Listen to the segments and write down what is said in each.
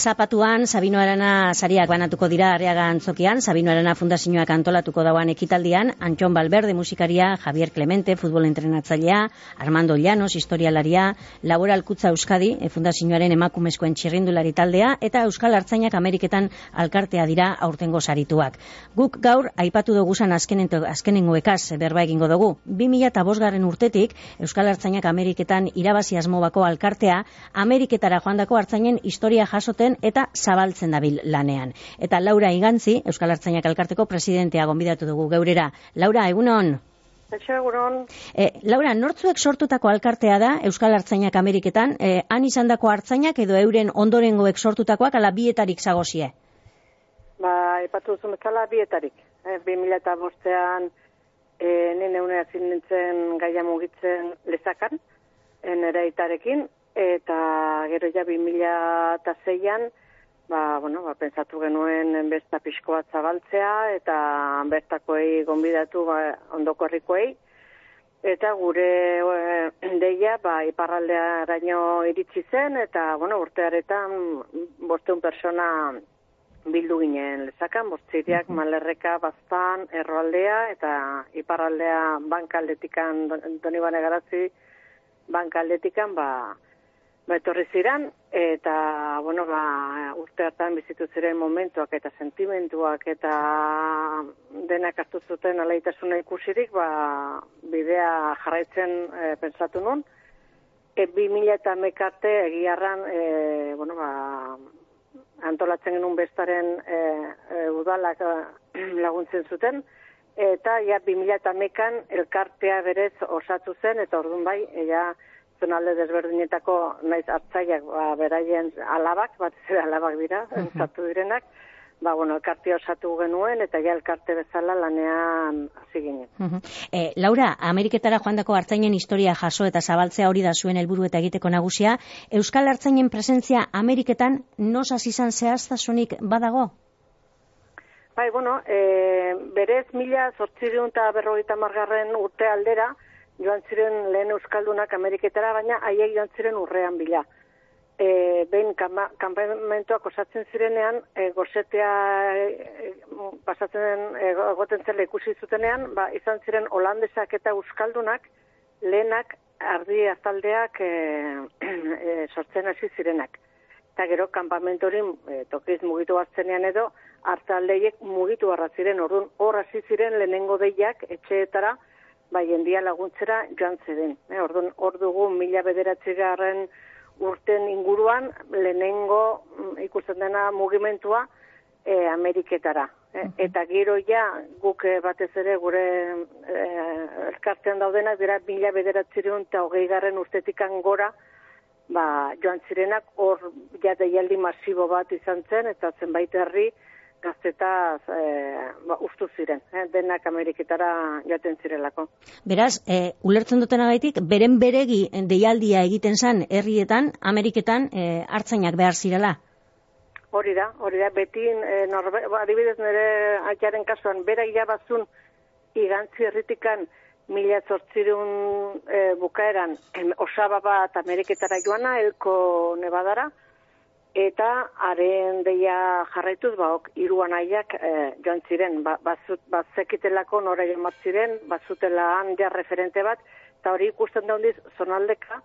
zapatuan Sabino Arana sariak banatuko dira areaga antzokian, Sabino Arana fundazioak antolatuko dauan ekitaldian, Antxon Balberde musikaria, Javier Clemente, futbol entrenatzailea, Armando Llanos, historialaria, Laboral Kutza Euskadi, e, fundazioaren emakumezkoen txirrindulari taldea, eta Euskal Artzainak Ameriketan alkartea dira aurtengo sarituak. Guk gaur, aipatu dugusan azkenengo, azkenengo ekaz berba egingo dugu. 2005 urtetik, Euskal Artzainak Ameriketan irabazi asmobako alkartea, Ameriketara joandako artzainen historia jasoten eta zabaltzen dabil lanean. Eta Laura Igantzi, Euskal Artzainak Elkarteko presidentea gonbidatu dugu geurera. Laura, egunon? egunon. E, Laura, nortzuek sortutako alkartea da Euskal Artzainak Ameriketan, e, han izandako artzainak edo euren ondorengoek sortutakoak ala bietarik zagozie? Ba, ipatu duzu bezala bietarik. E, 2000 eta bostean e, nene unea nintzen gaia mugitzen lezakan, nera itarekin, eta gero ja 2006an ba, bueno, ba, pensatu genuen besta pixko bat zabaltzea eta bertakoei gonbidatu ba, ondoko herrikoei eta gure e, deia ba, iparraldea araño iritsi zen eta bueno, urtearetan bosteun persona bildu ginen lezakan, bostziriak malerreka baztan erroaldea eta iparraldea bankaldetikan donibane garazi bankaldetikan ba, ba, etorri ziren, eta, bueno, ba, urte hartan bizitu ziren momentuak eta sentimentuak eta denak hartu zuten alaitasuna ikusirik, ba, bidea jarraitzen e, pensatu nun. E, bi mila eta mekarte egiarran, e, bueno, ba, antolatzen genuen bestaren e, e, udalak laguntzen zuten, eta ja bi mila eta mekan elkartea berez osatu zen, eta orduan bai, ea, zonalde desberdinetako naiz hartzaiak ba, beraien alabak, bat zer alabak dira, uh direnak, ba, bueno, elkarte osatu genuen, eta ja elkarte bezala lanean hasi ginen. e, Laura, Ameriketara joandako hartzainen historia jaso eta zabaltzea hori da zuen helburu eta egiteko nagusia, Euskal hartzainen presentzia Ameriketan nosaz izan zehaztasunik badago? Bai, bueno, e, berez mila sortzireun eta berrogeita margarren urte aldera, joan ziren lehen euskaldunak Ameriketara, baina haiek joan ziren urrean bila. E, behin kanpamentoak osatzen zirenean, e, gozetea e, pasatzen e, egoten zela ikusi zutenean, ba, izan ziren holandesak eta euskaldunak lehenak ardi azaldeak e, e, sortzen hasi zirenak. Eta gero kanpamentu hori e, tokiz mugitu batzenean edo, hartaldeiek mugitu barra ziren, orduan hor hasi ziren lehenengo deiak etxeetara, bai endia laguntzera joan zeden. E, orduan, hor dugu mila bederatzi garren urten inguruan, lehenengo mm, ikusten dena mugimentua e, Ameriketara. E, eta gero ja, guk batez ere gure e, elkartean daudenak, dira mila bederatzi eta hogei garren urtetikan gora, ba, joan zirenak, hor ja deialdi masibo bat izan zen, eta zenbait herri, gaztetaz e, ba, ustu ziren, eh, denak Ameriketara jaten zirelako. Beraz, e, ulertzen duten agaitik, beren beregi deialdia egiten zan herrietan, Ameriketan e, hartzainak behar zirela? Hori da, hori da, beti, e, norbe, ba, adibidez nire aitzaren kasuan, bera irabazun igantzi herritikan mila zortzirun e, bukaeran osaba bat Ameriketara joana, elko nebadara, eta haren deia jarraituz ba ok hiruan aiak e, joan ziren. Ba bazut bazekitelako nora joan ziren bazutela han ja referente bat eta hori ikusten da hondiz zonaldeka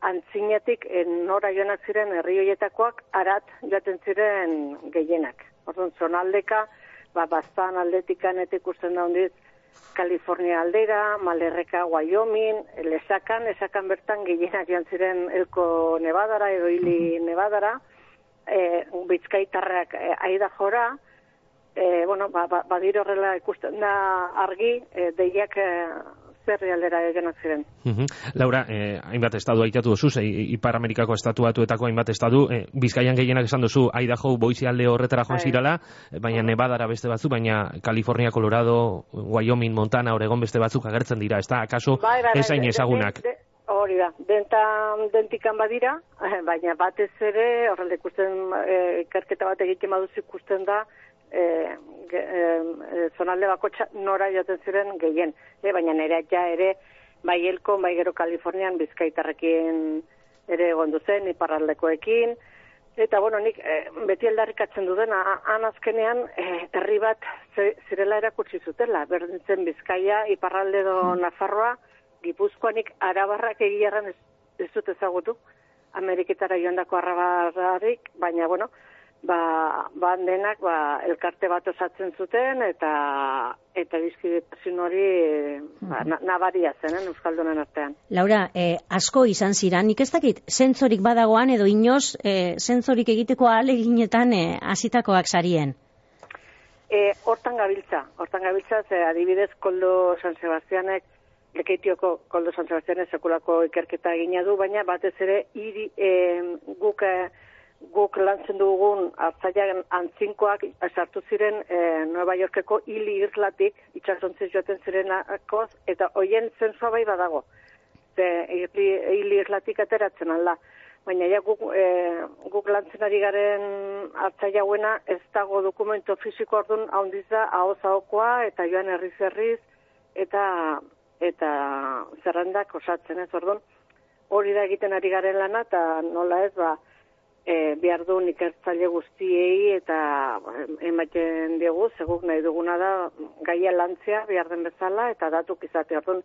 antzinetik e, nora joan ziren herri hoietakoak arat joaten ziren gehienak. Orduan zonaldeka ba baztan aldetikan eta ikusten da hondiz California aldera, Malerreka, Wyoming, Lesakan, Esakan bertan gehienak joan ziren Elko Nevadara edo Ili Nevadara, e, bizkaitarrak e, aida jora, e, bueno, ba, ba, badiro horrela ikusten da argi, e, deiak e, zerri aldera egenak ziren. Laura, eh, hainbat estadu aitatu duzu, zei, Ipar Amerikako estatu batuetako hainbat estadu, eh, bizkaian gehienak esan duzu, Idaho boizi alde horretara joan bai. zirala, baina Nevadara beste batzu, baina California, Colorado, Wyoming, Montana, Oregon beste batzuk agertzen dira, ez da, akaso, bai, bai, bai esain ezagunak. De, de, Hori da, dentan dentikan badira, baina batez ere, horrela ikusten, e, ikerketa bat egiten baduz ikusten da, e, e, e, zonalde bako nora joten ziren gehien. E, baina nire ja ere, bai elko, bai gero Kalifornian, bizkaitarrekin ere gondu zen, iparraldekoekin, Eta, bueno, nik e, beti aldarrikatzen duden, han azkenean, e, herri bat zirela erakutsi zutela, berdintzen Bizkaia, Iparralde do mm. Nafarroa, Gipuzkoanik arabarrak egiarran ez, ez dut ezagutu, Ameriketara joan dako arabarrarik, baina, bueno, ba, ba denak ba, elkarte bat osatzen zuten eta eta bizkidetazun hori ba, na, nabaria zen, eh, Euskaldunen artean. Laura, eh, asko izan ziran, nik ez dakit, zentzorik badagoan edo inoz, eh, zentzorik egiteko ale eginetan eh, azitakoak sarien? Eh, hortan gabiltza, hortan gabiltza, ze adibidez Koldo San Sebastianek, lekeitioko Koldo San Sebastianek sekulako ikerketa egina du, baina batez ere, iri, eh, guk... Eh, guk lantzen dugun hartzaian antzinkoak sartu ziren e, Nueva Yorkeko hili irlatik itxasontzez joaten zirenakoz eta hoien zentzua bai badago. Ze hili irlatik ateratzen alda. Baina ja guk, e, guk lantzen ari garen hartzaia hauena ez dago dokumento fisiko orduan haundiz da hau eta joan herriz herriz eta eta zerrendak osatzen ez orduan. Hori da egiten ari garen lana eta nola ez ba, e, behar du ikertzaile guztiei eta ematen diegu, seguk nahi duguna da gaia lantzea behar den bezala eta datuk izate. Orduan,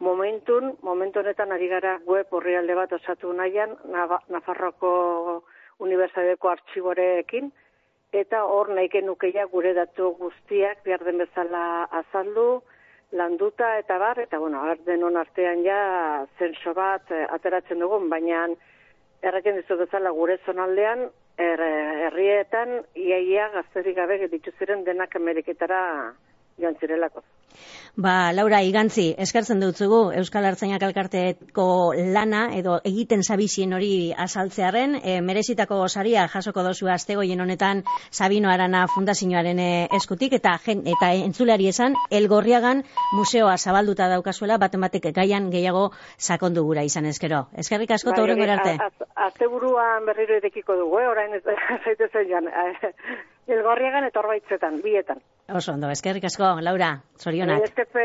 momentun, momentu honetan ari gara web horrialde bat osatu nahian, Nafarroko Unibertsitateko artxiboreekin, eta hor nahi genukeia gure datu guztiak behar den bezala azaldu, landuta eta bar, eta bueno, denon artean ja zenso bat eh, ateratzen dugun, baina erraken dizu bezala gure zonaldean, er, herrietan, iaia gazterik gabe dituziren denak Ameriketara joan zirelako. Ba, Laura, igantzi, eskartzen dutzugu Euskal Artzainak Alkarteko lana edo egiten zabizien hori azaltzearen, e, merezitako saria jasoko dozu astegoien honetan Sabino Arana Fundazioaren eh, eskutik eta jen, eta entzulari esan Elgorriagan museoa zabalduta daukazuela baten batek gaian gehiago sakondu gura izan eskero. Eskerrik asko ba, arte. Asteburuan berriro edekiko dugu, eh? orain ez zaitezen joan. Elgorriagan etorbaitzetan, bietan. Oso ondo, eskerrik asko, Laura, zorionak. Eskerrik asko,